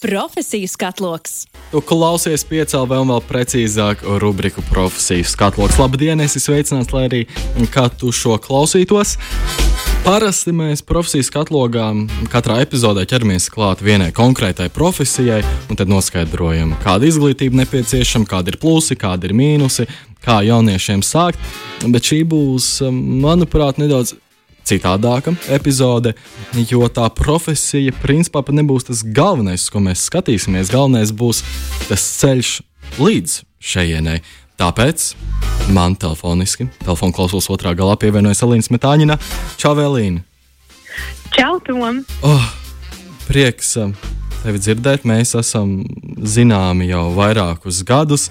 Profesiju skatloks. Tu klausies piecēlā vēl, vēl precīzāk rubriku profesiju skatloks. Labdien, esi sveicināts, lai arī kā tu šo klausītos. Parasti mēs profesijas katlogā katrā epizodē ķeramies klāt vienai konkrētai profesijai, un tad noskaidrojam, kāda izglītība nepieciešama, kādi ir plusi, kādi ir mīnusi, kā jauniešiem sākt. Bet šī būs, manuprāt, nedaudz citādāka epizode, jo tā profesija principā pat nebūs tas galvenais, ko mēs skatīsimies. Galvenais būs tas ceļš līdz šejienei. Tāpēc man telefoniski, telefona klausos otrā galā pievienojas Elīna Smetāņina. Čau, Elīna! Čau, Tom! Oh, prieks um, tevi dzirdēt. Mēs esam zināmi jau vairākus gadus.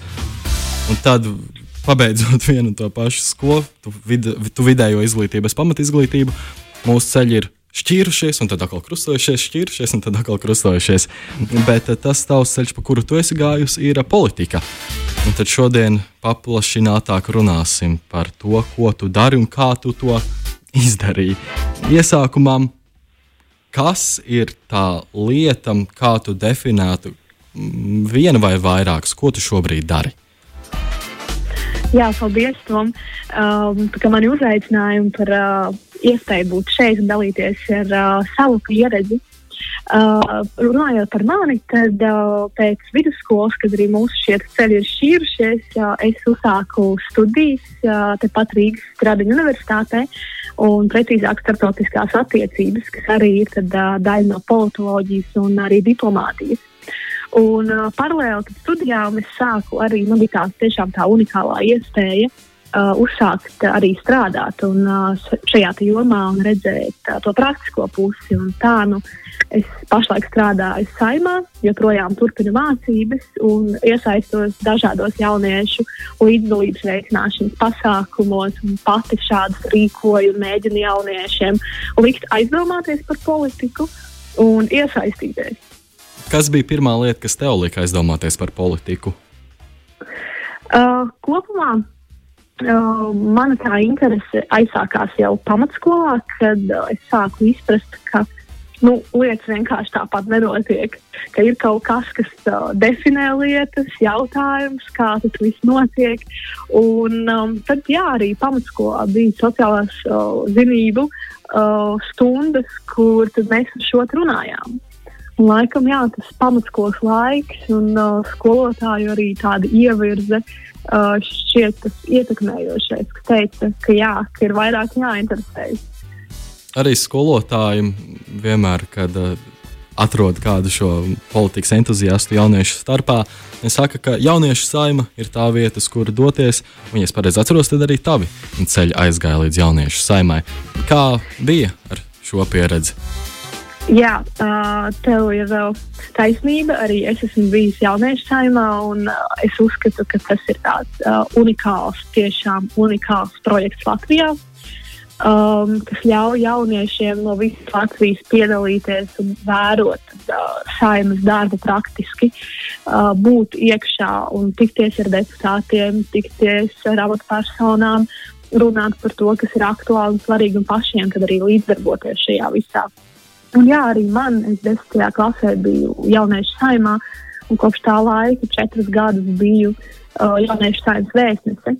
Un tad pabeidzot vienu un to pašu skolu, tu, vid, tu vidējo izglītību, es pamatizglītību, mūsu ceļi ir šķīrušies, un tad atkal krustojušies, šķīrušies, un tad atkal krustojušies. Bet eh, tas tavs ceļš, pa kuru tu esi gājusi, ir politika. Un tad šodien paplašinātāk runāsim par to, ko tu dari un kā tu to izdarīji. Iesākumā, kas ir tā lieta, kā tu definētu vienu vai vairākus, ko tu šobrīd dari? Jā, paldies, Tom. Um, ka mani uzaicināja par uh, iespēju būt šeit un dalīties ar uh, savu pieredzi. Uh, runājot par mani, tad uh, pēc vidusskolas, kad arī mūsu šie ceļi ir šķīrušies, uh, es uzsāku studijas uh, tepat Rīgas Stradiņu universitātē, un precīzāk starptautiskās attiecības, kas arī ir tad, uh, daļa no politoloģijas un arī diplomātijas. Un uh, paralēli studijām es sāku arī, man bija tā tiešām tā unikālā iespēja uh, uzsākt arī strādāt un, uh, šajā jomā un redzēt uh, to praktisko pusi. Un tā nu es pašlaik strādāju saimā, joprojām turpinu mācības un iesaistos dažādos jauniešu līdzdalības veicināšanas pasākumos pati šādus rīkoju un mēģinu jauniešiem likt aizdomāties par politiku un iesaistīties. Kas bija pirmā lieta, kas tev lika aizdomāties par politiku? Uh, kopumā uh, mana tā interese aizsākās jau pamatskolā, kad uh, es sāku izprast, ka nu, lietas vienkārši tāpat nenotiek. Ka ir kaut kas, kas uh, definē lietas, jautājums, kā tas viss notiek. Un um, tad, jā, arī pamatskolā bija sociālās uh, zinību uh, stundas, kur mēs par šo runājām. Un, laikam, jā, tas pamatskolas laiks un uh, skolotāju arī tāda ievirze uh, šķiet tas ietekmējošais, kas teica, ka jā, ka ir vairāk jāinteresējas. Arī skolotāji vienmēr, kad uh, atrod kādu šo politikas entuziastu jauniešu starpā, saka, ka jauniešu saima ir tā vieta, uz kuru doties. Un, ja es pareizi atceros, tad arī tavi ceļi aizgāja līdz jauniešu saimai. Kā bija ar šo pieredzi? Jā, tev ir taisnība. Arī es esmu bijis jauniešu saimā, un es uzskatu, ka tas ir tāds unikāls, tiešām unikāls projekts Latvijā, um, kas ļauj jauniešiem no visas Latvijas piedalīties un vērot uh, saimas darbu praktiski, uh, būt iekšā un tikties ar deputātiem, tikties ar amatpersonām, runāt par to, kas ir aktuāli un svarīgi, un pašiem arī līdzdarboties šajā visā. Un jā, arī man, es desmitajā klasē biju jauniešu saimā, un kopš tā laika, četrus gadus, biju uh, jauniešu saimnes vēstnese.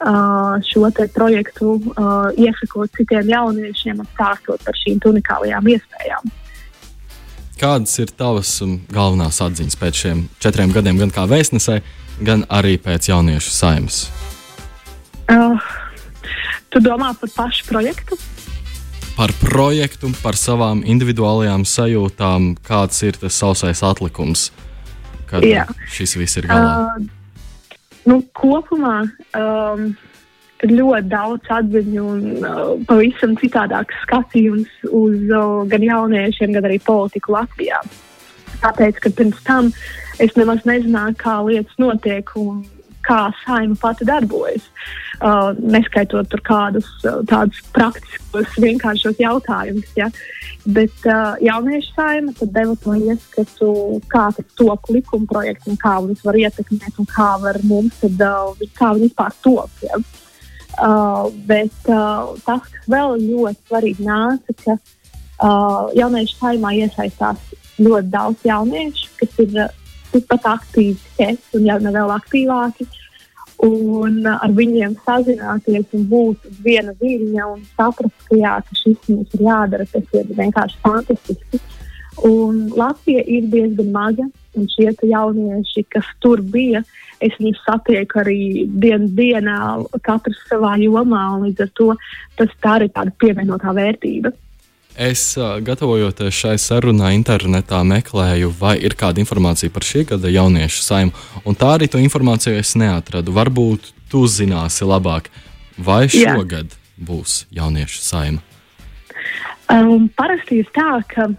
Uh, šo projektu uh, iesakot citiem jauniešiem un stāstot par šīm unikālajām iespējām. Kādas ir tavas um, galvenās atziņas pēc šiem četriem gadiem, gan kā vēstnesē, gan arī pēc jauniešu saimnes? Uh, tu domā par pašu projektu? Par projektu, par savām individuālajām sajūtām, kāds ir tas sausais atlikums, kad Jā. šis viss ir galā? Uh, nu, kopumā um, ļoti daudz atziņu un uh, pavisam citādāks skatījums uz uh, gan jauniešiem, gan arī politiku Latvijā. Tāpēc, ka pirms tam es nemaz nezināju, kā lietas notiek un kā saima pati darbojas. Uh, neskaitot tur kādus uh, tādus praktiskus, vienkāršos jautājumus. Ja? Bet uh, jauniešu saima deva to ieskatu, kā tas top likuma projekts un kā viņas var ietekmēt un kā var mums, tad, uh, kā viņi vispār top. Ja? Uh, bet uh, tas, kas vēl ļoti svarīgi nāca, ka uh, jauniešu saimā iesaistās ļoti daudz jauniešu, kas ir uh, tikpat aktīvi kā es, un jau vēl aktīvāki. Un ar viņiem sazināties un būt viena viļņa un saprast, ka, jā, ka šis mums ir jādara, tas ir vienkārši fantastiski. Un Latvija ir diezgan maza, un šie jaunieši, kas tur bija, es viņus satieku arī dienas dienā, katrs savā jomā, un līdz ar to tas tā ir tāda pievienotā vērtība. Es, gatavojoties šai sarunai, internetā meklēju, vai ir kāda informācija par šī gada jauniešu saimu, un tā arī to informāciju es neatradu. Varbūt tu zināsi labāk, vai šogad Jā. būs jauniešu saima. Um, parasti ir tā, ka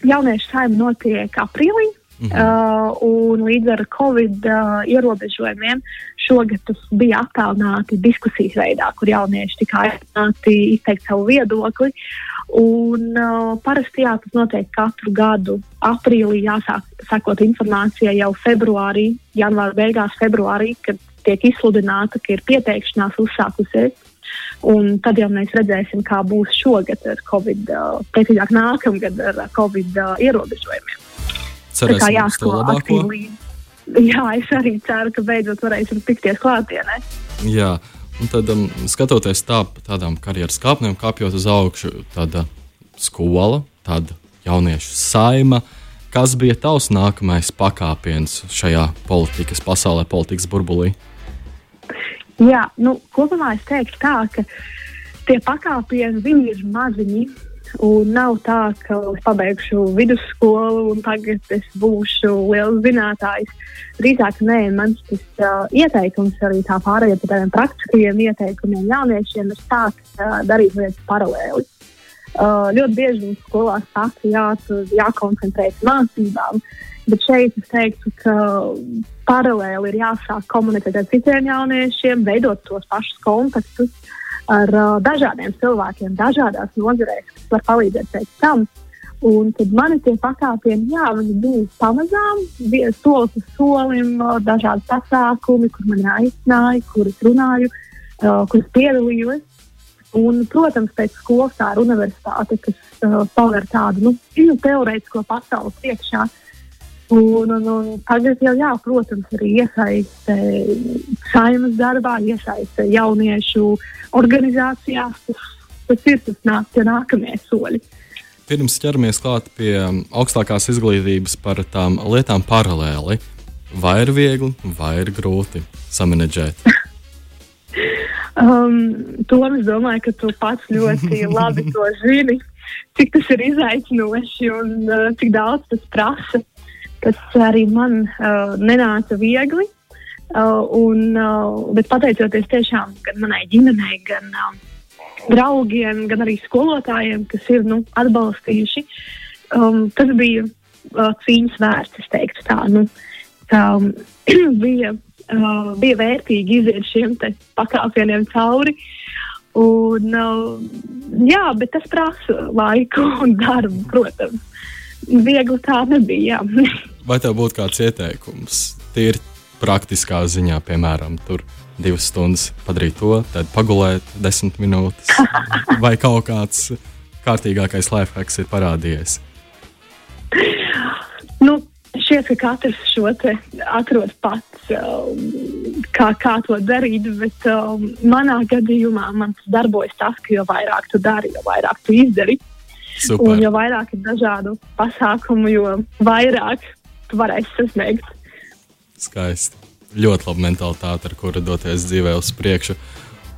jauniešu saima notiek aprīlī. Mm -hmm. uh, līdz ar Covid uh, ierobežojumiem šogad tas bija attālināti diskusijas veidā, kur jaunieši tika aicināti izteikt savu viedokli. Un, uh, parasti jā, tas notiek katru gadu. Aprīlī jāsāk sekot informācijai jau februārī, janvāra beigās, februārī, kad tiek izsludināta, ka ir pieteikšanās uzsākusies. Un tad jau mēs redzēsim, kā būs šogad ar Covid, uh, precīzāk nākamgad ar Covid uh, ierobežojumiem. Cerēsim, tā kā jāsako aktīvi. Jā, es arī ceru, ka beidzot varēsim tikties klātienē. Jā. Un tad, um, skatoties tā, tādām karjeras kāpnēm, kāpjot uz augšu, tāda skola, tāda jauniešu saima. Kas bija tavs nākamais pakāpiens šajā politikas pasaulē, politikas burbulī? Jā, nu, kopumā es teiktu tā, ka tie pakāpieni ir maziņi. Un nav tā, ka es pabeigšu vidusskolu un tagad es būšu liels zinātājs. Drīzāk, nē, mans tas, uh, ieteikums arī tā pārējiem par tādiem praktiskajiem ieteikumiem jauniešiem ir sākt uh, darīt lietas paralēli. Uh, ļoti bieži mums skolā saka, jā, jākoncentrējas mācībām, bet šeit es teiktu, ka paralēli ir jāsāk komunicēt ar citiem jauniešiem, veidot tos pašus kontaktus ar uh, dažādiem cilvēkiem, dažādās nozarēs, kas var palīdzēt pēc tam. Un tad mani tie pakāpieni, jā, viņi bija pamazām, bija solis uz solim, uh, dažādi pasākumi, kur man aicināja, kur es runāju, uh, kur es piedalījos. Un, protams, pēc skolas tā ir universitāte, kas uh, paver tādu nu, teorētisko pasauli priekšā. Un, un, un tagad jau, jā, protams, arī iesaiste saimnes darbā, iesaiste jauniešu organizācijās. Tas, tas ir tas nāk, tie nākamie soļi. Pirms ķeramies klāt pie augstākās izglītības par tām lietām paralēli, vai ir viegli, vai ir grūti samanģēt? um, to es domāju, ka tu pats ļoti labi to zini, cik tas ir izaicinoši un uh, cik daudz tas prasa kas arī man uh, nenāca viegli. Uh, un, uh, bet pateicoties tiešām gan manai ģimenei, gan uh, draugiem, gan arī skolotājiem, kas ir nu, atbalstījuši, um, tas bija uh, cīņas vērts. Es teiktu, tā nu, um, bija, uh, bija vērtīgi iziet šiem pakāpieniem cauri. Un, uh, jā, bet tas prasa laiku un darbu, protams. Viegli tā nebija. Vai tev būtu kāds ieteikums? Tīri praktiskā ziņā, piemēram, tur divas stundas padarīt to, tad pagulēt desmit minūtes, vai kaut kāds kārtīgākais lifehacks ir parādījies? Nu, šķiet, ka katrs šo atrod pats, um, kā, kā to darīt, bet um, manā gadījumā man tas darbojas tas, ka jo vairāk tu dari, jo vairāk tu izdari. Super. Un jo vairāk ir dažādu pasākumu, jo vairāk tu varēsi sasniegt. Skaisti. Ļoti laba mentalitāte, ar kuru doties dzīvē uz priekšu.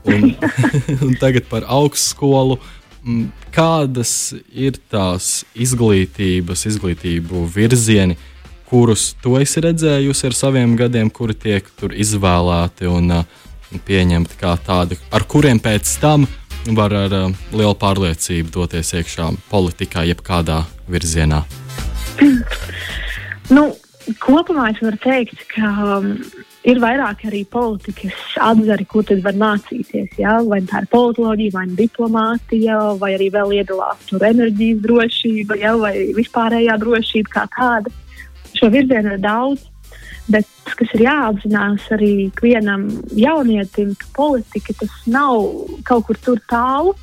Un, un tagad par augstskolu. Mm, kādas ir tās izglītības, izglītību virzieni, kurus tu esi redzējusi ar saviem gadiem, kuri tiek izvēlēti un uh, pieņemti kā tādi, ar kuriem pēc tam var ar uh, lielu pārliecību doties iekšā politikā, jebkādā virzienā? Nu, kopumā es varu teikt, ka um, ir vairāk arī politikas atzari, ko tad var mācīties. Ja? Vai tā ir politoloģija, vai diplomātija, vai arī vēl iedalās tur enerģijas drošība, ja? vai vispārējā drošība kā tāda. Šo virzienu ir daudz. Bet kas ir jāapzinās arī ikvienam jaunietim, ka politika tas nav kaut kur tur tālu,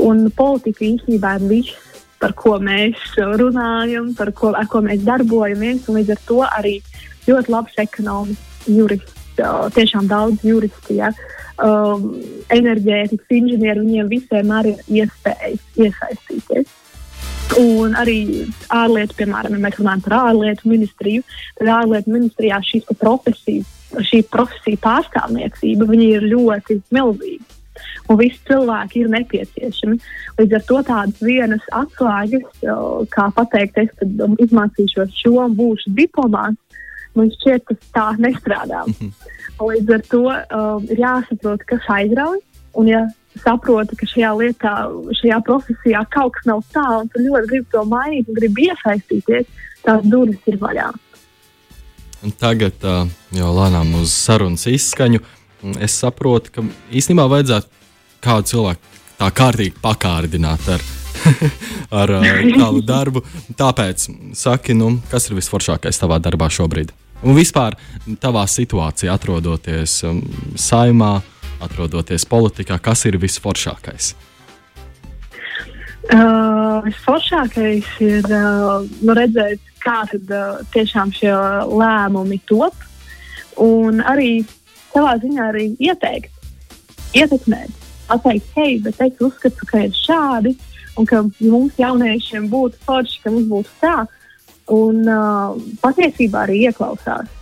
un politika īstenībā ir viss par ko mēs runājam, par ko, ko mēs darbojamies. Līdz ar to arī ļoti labs ekonomists, jurists, tiešām daudz juristu, ja, um, enerģētikas inženieri, viņiem visiem arī ir iespējas iesaistīties. Un arī ārlietu, piemēram, ja mēs runājam par ārlietu ministriju, tad ārlietu ministrijā šīs profesijas, šī profesija pārstāvniecība ir ļoti milzīga un visi cilvēki ir nepieciešami. Līdz ar to tādas vienas atslēgas, kā pateikt, es um, izmācīšos šo un būšu diplomāts, man šķiet, tas tā nestrādā. -hmm. Līdz ar to um, ir jāsaprot, kas aizrauj. Un, ja saprotu, ka šajā lietā, šajā profesijā kaut kas nav tā, un tu ļoti gribi to mainīt un gribi iesaistīties, tās durvis ir vaļā. Un tagad uh, jau lēnām uz sarunas izskaņu. Es saprotu, ka īstenībā vajadzētu kādu cilvēku tā kārtīgi pakārdināt ar, ar tavu darbu. Tāpēc saki, nu, kas ir visforšākais tavā darbā šobrīd? Un vispār tavā situācijā, atrodoties um, saimā, atrodoties politikā, kas ir visforšākais? Uh, visforšākais ir uh, nu redzēt, kā tad, uh, tiešām šie lēmumi top. Un arī savā ziņā arī ieteikt, ietekmēt pateikt, hei, bet es uzskatu, ka ir šādi, un ka mums jauniešiem būtu forši, ka mums būtu tā. Un uh, patiesībā arī ieklausās.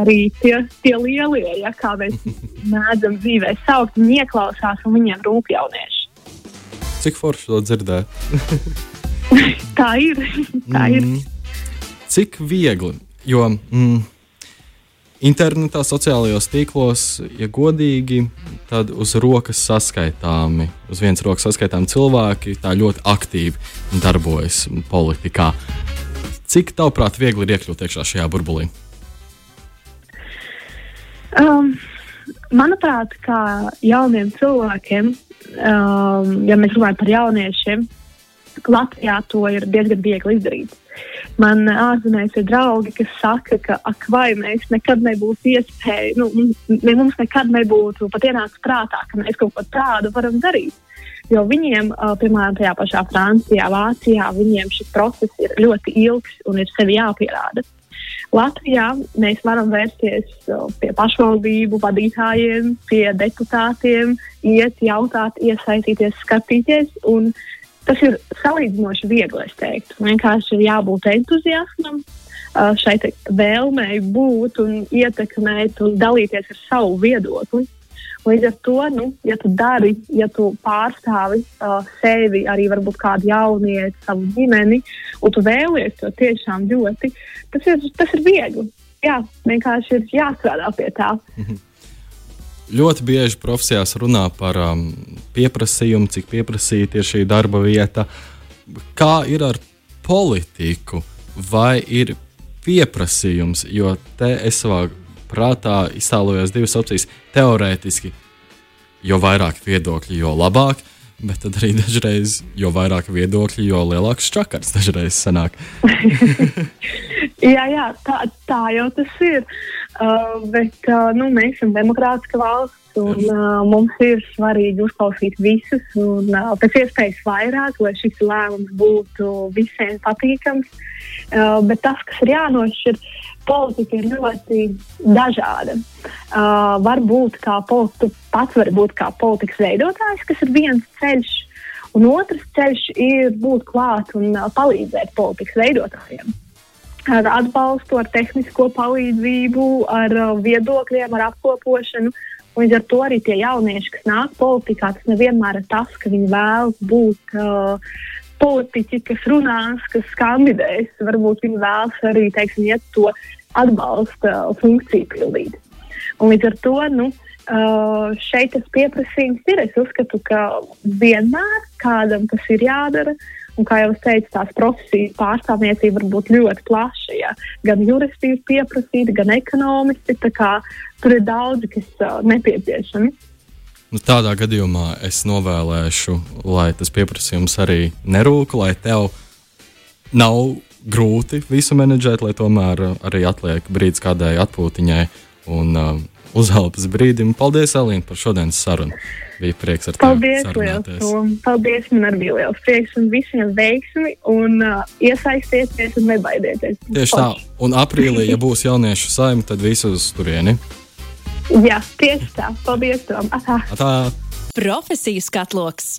Arī tie, tie lielie, ja, kā mēs mēdzam dzīvē saukt, viņi ieklausās un viņiem rūp jaunieši. Cik forši to dzirdēt? tā ir. tā ir. Mm. Cik viegli? Jo mm, internetā, sociālajos tīklos, ja godīgi, tad uz rokas saskaitāmi, uz vienas rokas saskaitāmi cilvēki tā ļoti aktīvi darbojas politikā. Cik tavuprāt, viegli ir iekļūt iekšā šajā burbulī? Um, manuprāt, kā jauniem cilvēkiem, um, ja mēs runājam par jauniešiem, Latvijā to ir diezgan viegli izdarīt. Man ārzemēs ir draugi, kas saka, ka ak, vai mēs nekad nebūtu iespēja, nu, mums nekad nebūtu pat ienācis prātā, ka mēs kaut ko tādu varam darīt. Jo viņiem, piemēram, tajā pašā Francijā, Vācijā, viņiem šis process ir ļoti ilgs un ir sevi jāpierāda. Latvijā mēs varam vērsties pie pašvaldību vadītājiem, pie deputātiem, iet, jautāt, iesaistīties, skatīties. Tas ir salīdzinoši viegli, es teiktu. Vienkārši ir jābūt entuziasmam, šai vēlmei būt un ietekmēt un dalīties ar savu viedokli. Līdz ar to, nu, ja tu dari, ja tu pārstāvi uh, sevi, arī varbūt kādu jaunieti, savu ģimeni, un tu vēlies to tiešām ļoti, tas ir, tas ir viegli. Jā, vienkārši ir jāstrādā pie tā. -hmm ļoti bieži profesijās runā par um, pieprasījumu, cik pieprasīta ir šī darba vieta. Kā ir ar politiku? Vai ir pieprasījums? Jo te es savā prātā iztēlojos divas opcijas. Teorētiski, jo vairāk viedokļu, jo labāk. Bet tad arī dažreiz, jo vairāk viedokļu, jo lielāks čakars dažreiz sanāk. jā, jā tā, tā jau tas ir. Uh, bet uh, nu, mēs esam demokrātiska valsts. Un, uh, mums ir svarīgi uzklausīt visus, un uh, pēc iespējas vairāk, lai šis lēmums būtu visiem patīkams. Uh, bet tas, kas ir jānošķir, politika ir ļoti dažāda. Uh, varbūt kā politikas, pats var būt kā politikas veidotājs, kas ir viens ceļš, un otrs ceļš ir būt klāt un uh, palīdzēt politikas veidotājiem ar atbalstu, ar tehnisko palīdzību, ar uh, viedokļiem, ar apkopošanu. Līdz ar to arī tie jaunieši, kas nāk politikā, tas nevienmēr ir tas, ka viņi vēlas būt uh, politiķi, kas runās, kas kandidēs. Varbūt viņi vēlas arī teiksim, iet to atbalsta funkciju pildīt. Un līdz ar to nu, uh, šeit tas pieprasījums ir. Es uzskatu, ka vienmēr kādam tas ir jādara. Uh, Un, kā jau es teicu, tās profesijas pārstāvniecība var būt ļoti plaša. Ja? Gan juristi ir pieprasīti, gan ekonomisti. Tur ir daudzi, kas uh, nepieciešami. Nu, tādā gadījumā es novēlēšu, lai tas pieprasījums arī nerūk, lai tev nav grūti visu menedžēt, lai tomēr arī atliek brīdis kādai atpūtiņai un uh, uzelpas brīdim. Paldies, Alīna, par šodienas sarunu. Bija prieks ar tevi. Paldies, paldies, man arī bija liels prieks un visiem veiksmi un uh, iesaistieties un nebaidieties. Tieši tā, un aprīlī, ja būs jauniešu saima, tad visi uz turieni. Jā, tieši tā. Paldies, Tom. Atā. Atā. Profesijas katloks.